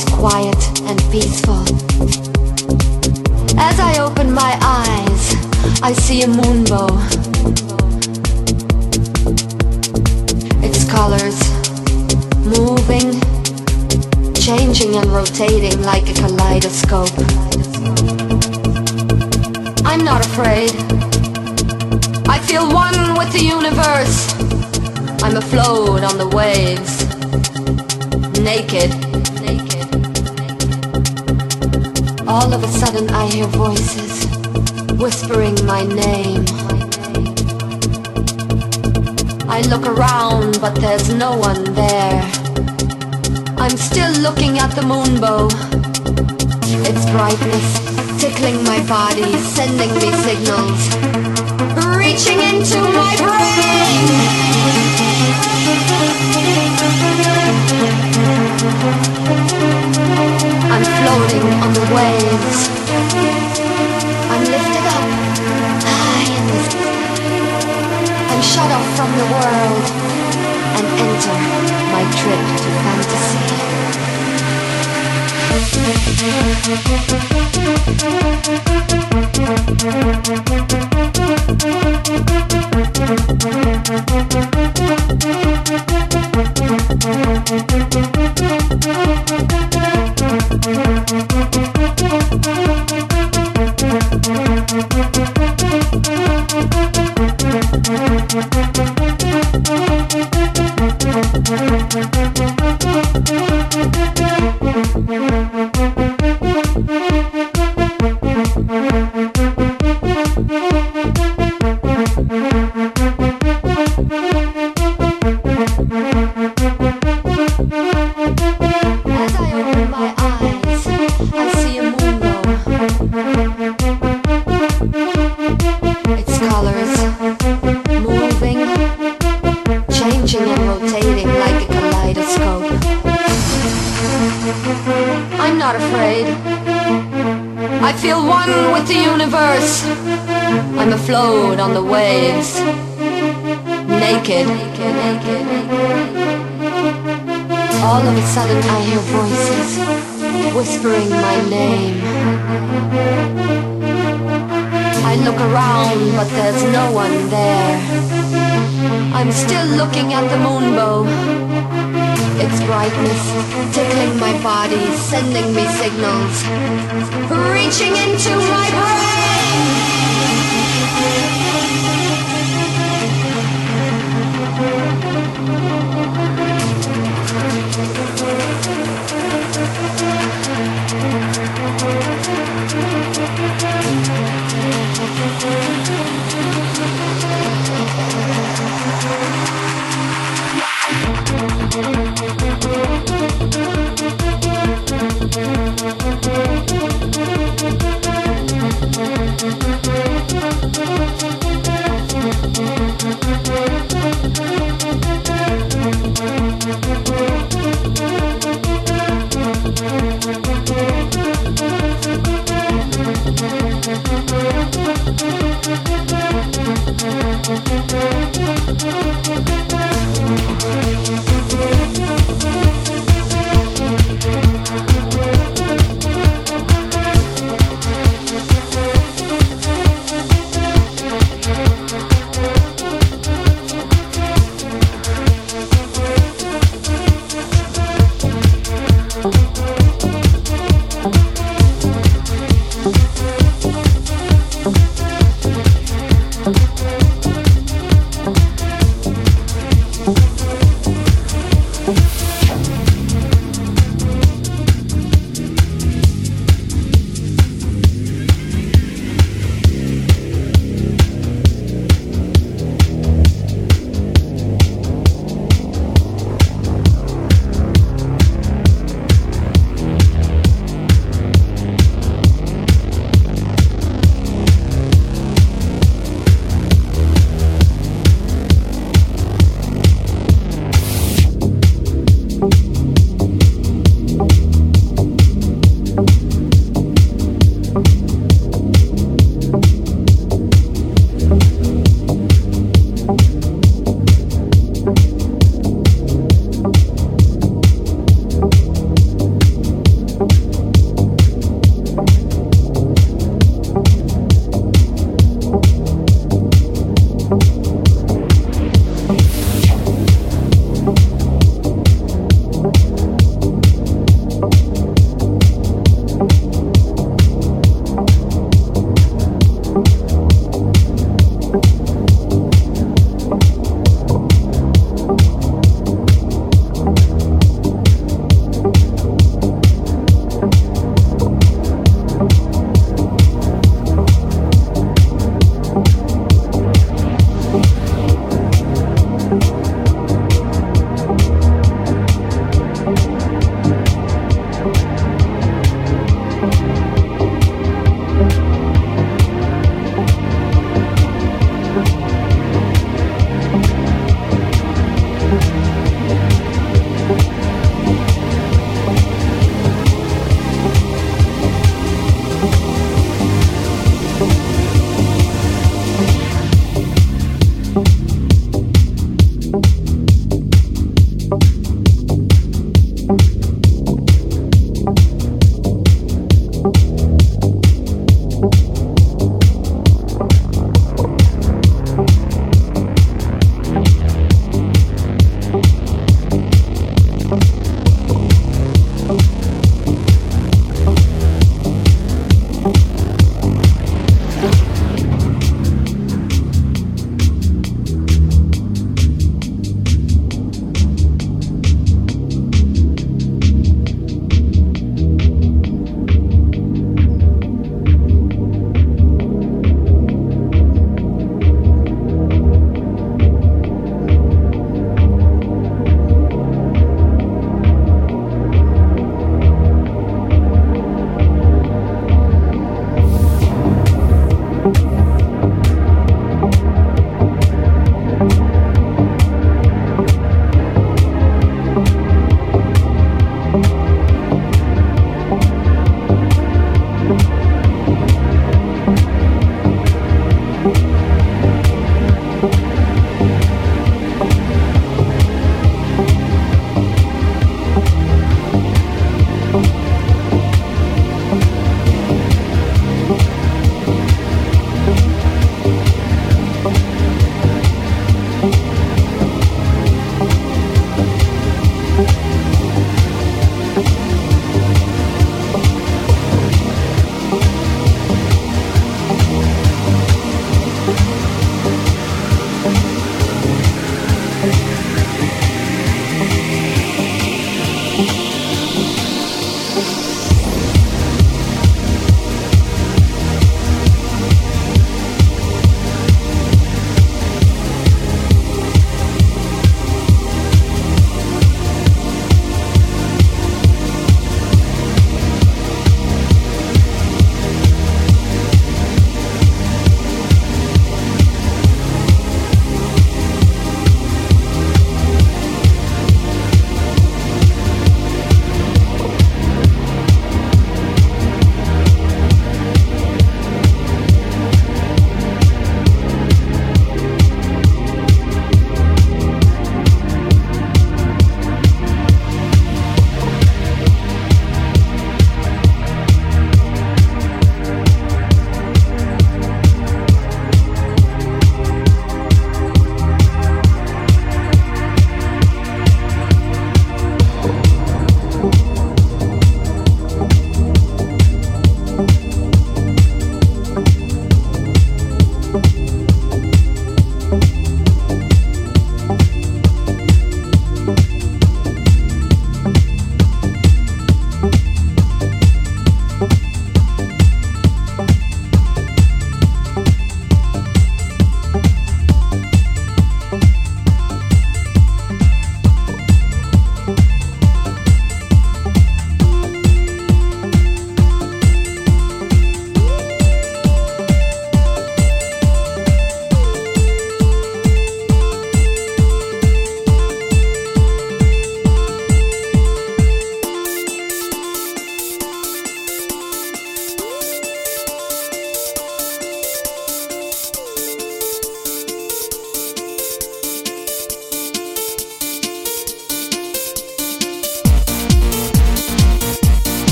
it's quiet and peaceful. As I open my eyes, I see a moonbow. Its colors moving, changing and rotating like a kaleidoscope. I'm not afraid. I feel one with the universe. I'm afloat on the waves naked. All of a sudden I hear voices whispering my name. I look around, but there's no one there. I'm still looking at the moonbow. Its brightness tickling my body, sending me signals, reaching into my brain. I'm floating on the waves. I'm lifted up high in the I'm shut off from the world and enter my trip to fantasy.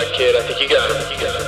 that, kid. I think you got him. You got him.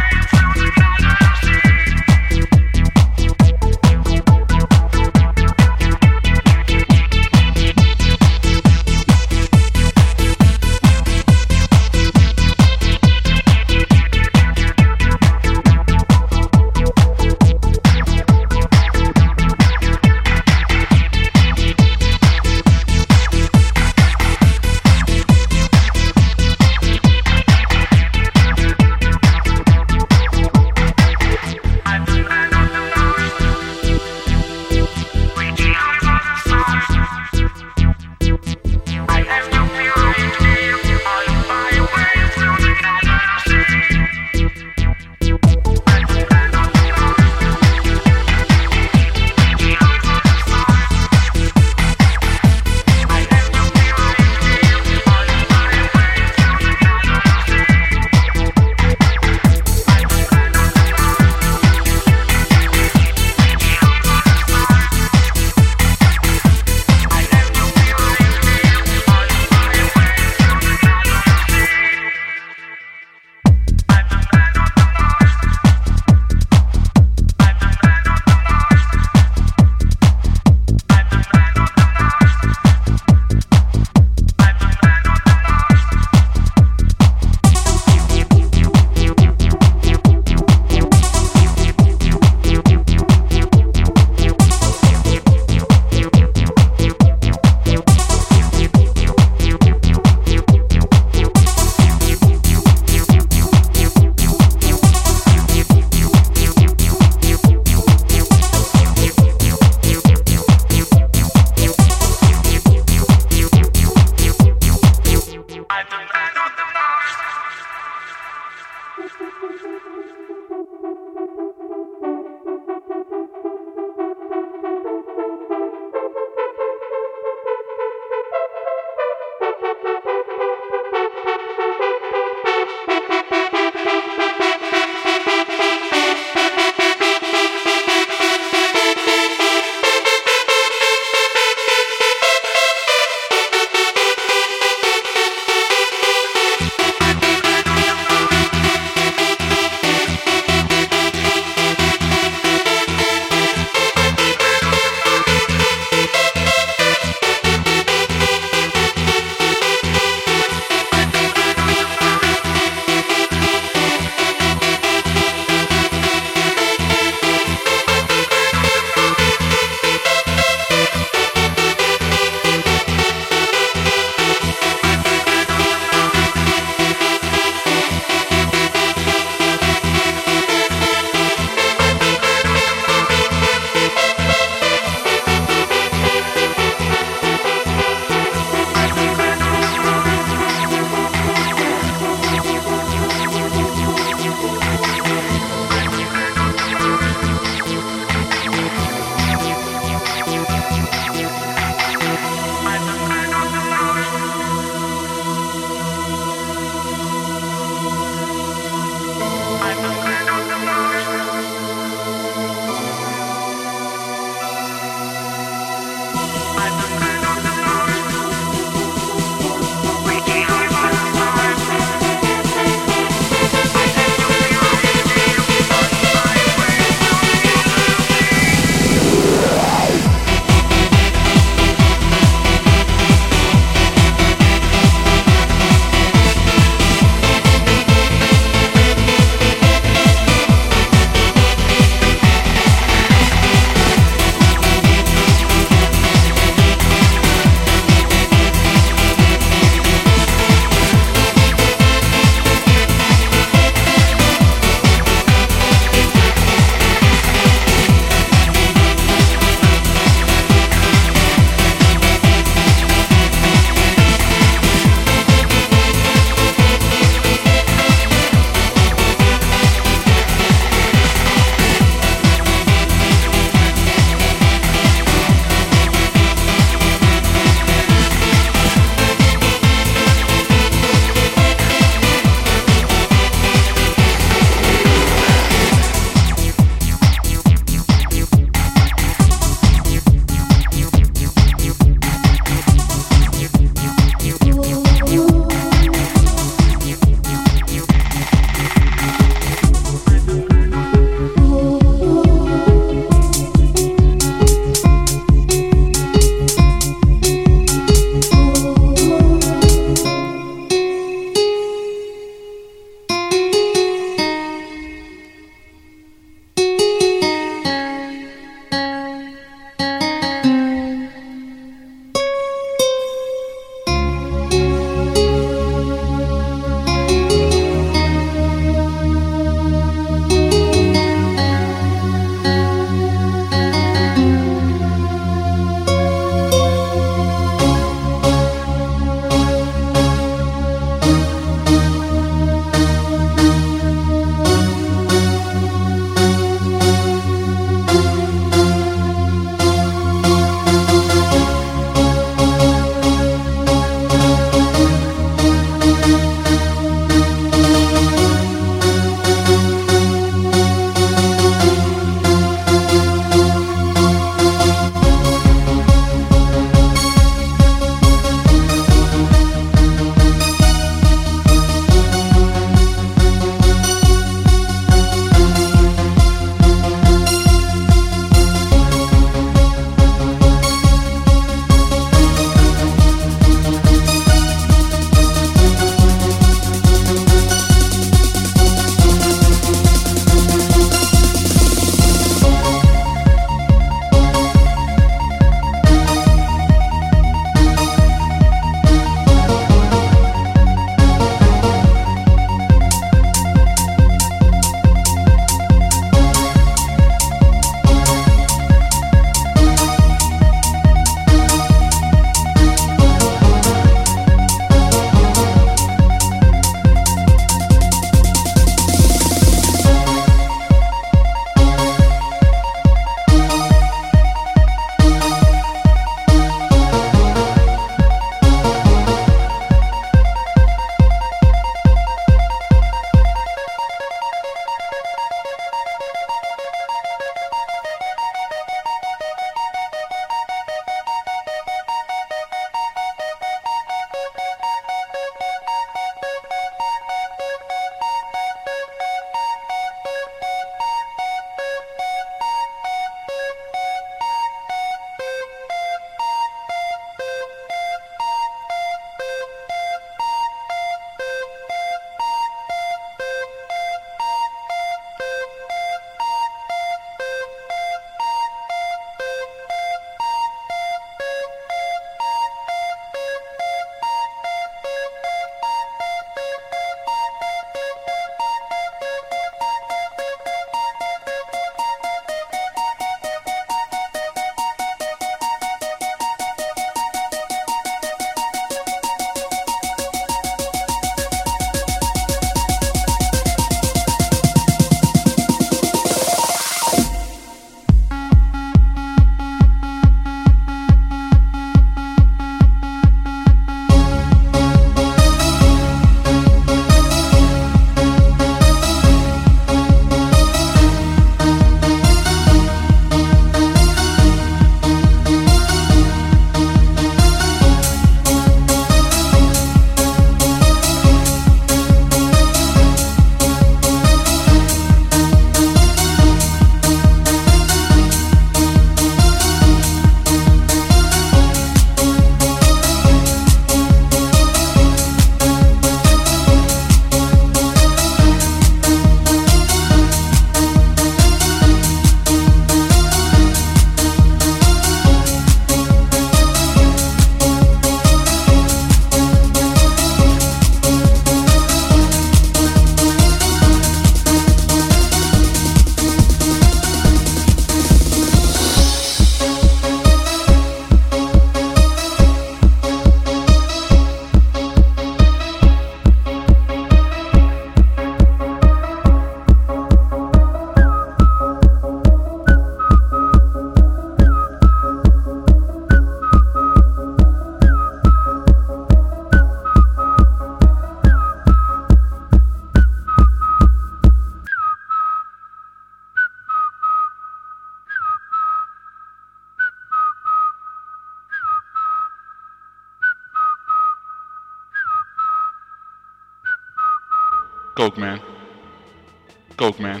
Coke man.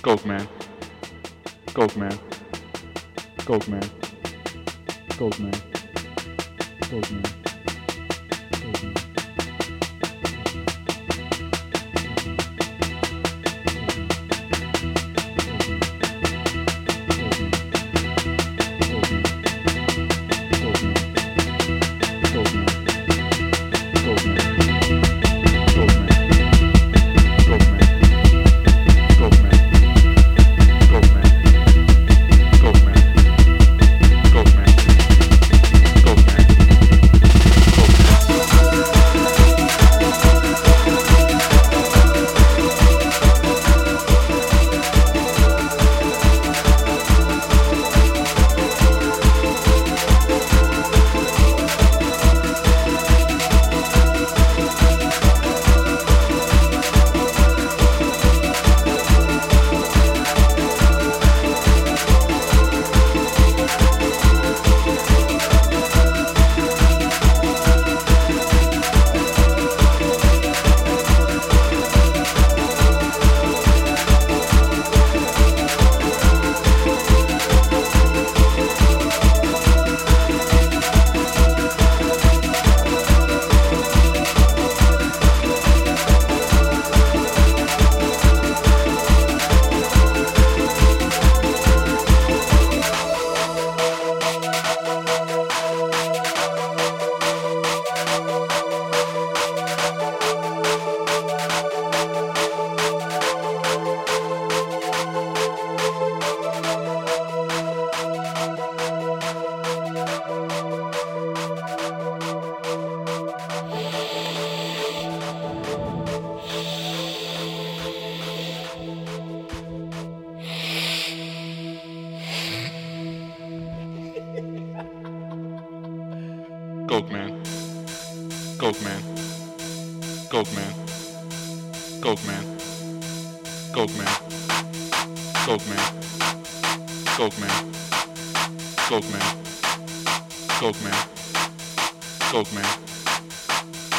Coke man. Coke man. Coke man. Coke man. Coke man.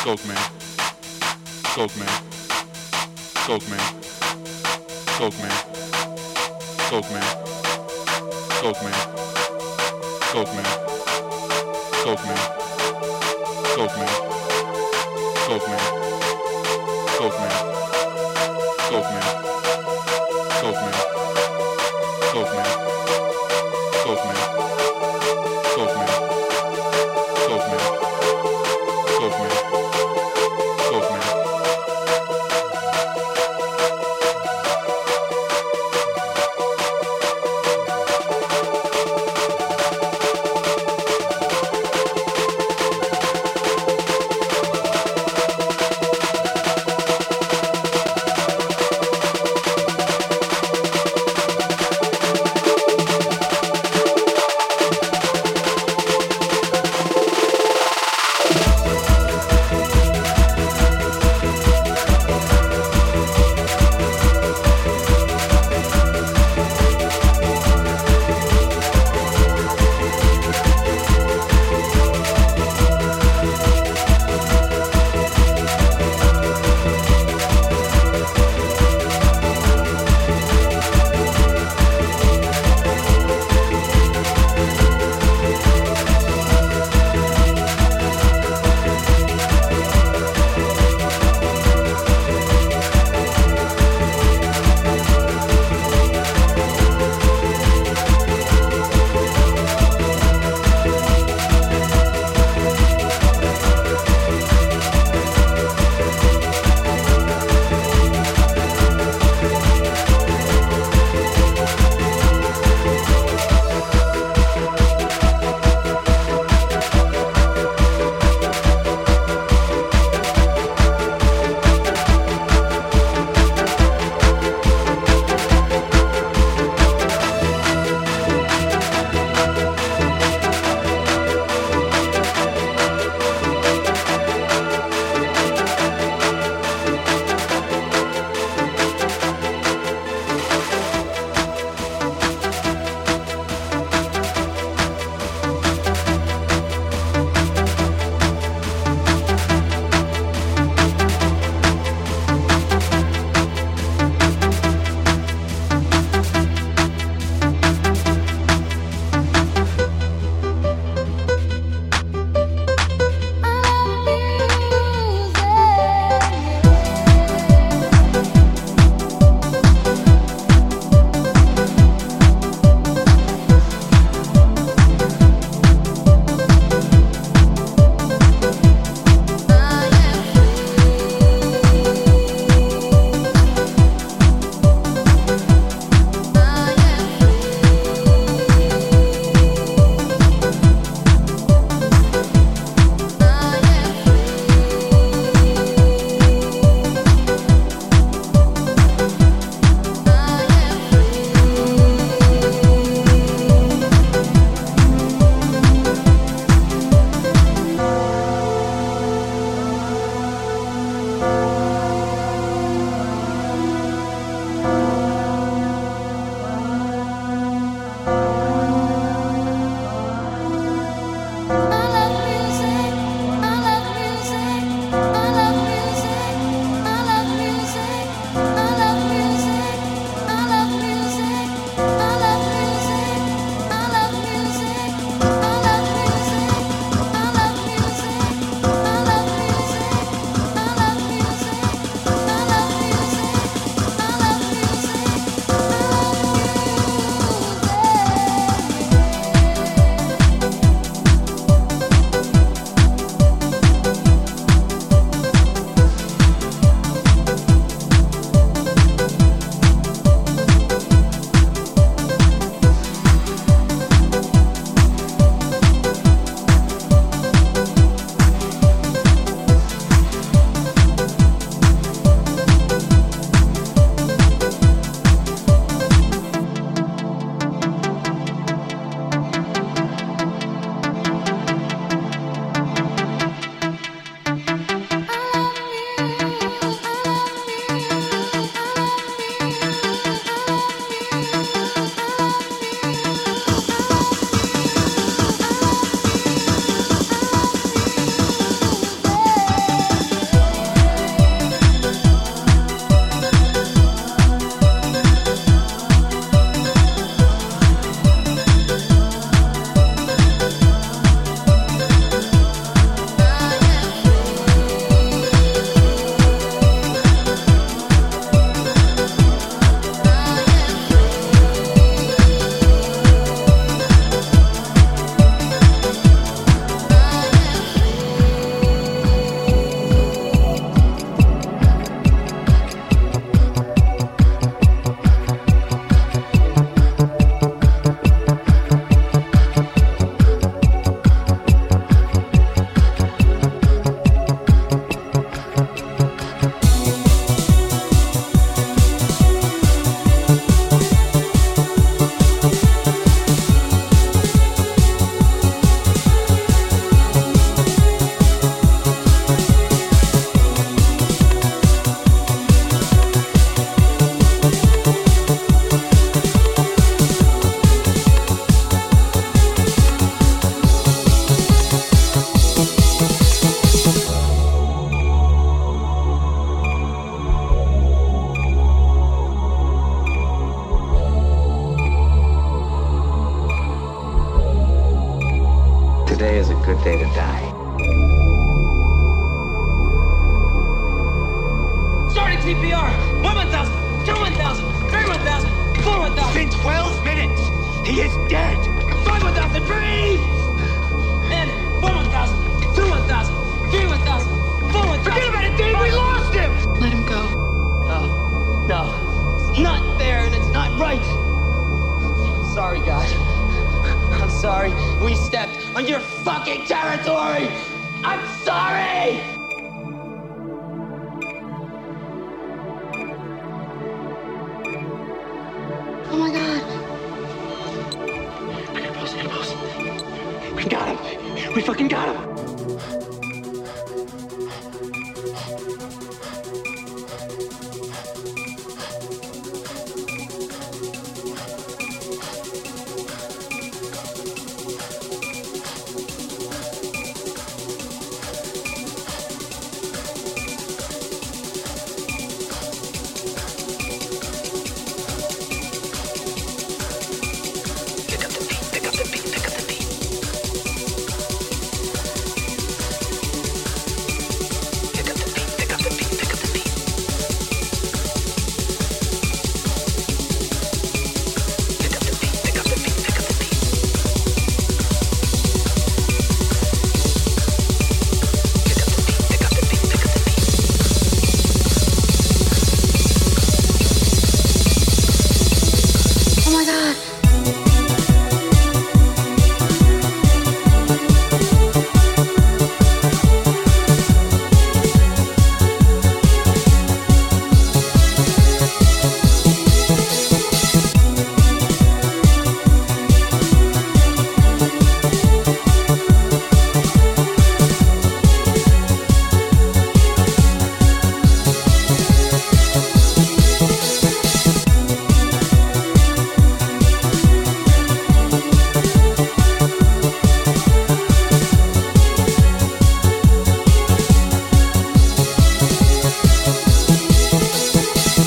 Coke man. Coke man. Coke man. Coke man. Coke man. Coke man. Coke man. Coke man. Coke man. Coke man. Coke man. Coke man. Coke man. Coke man.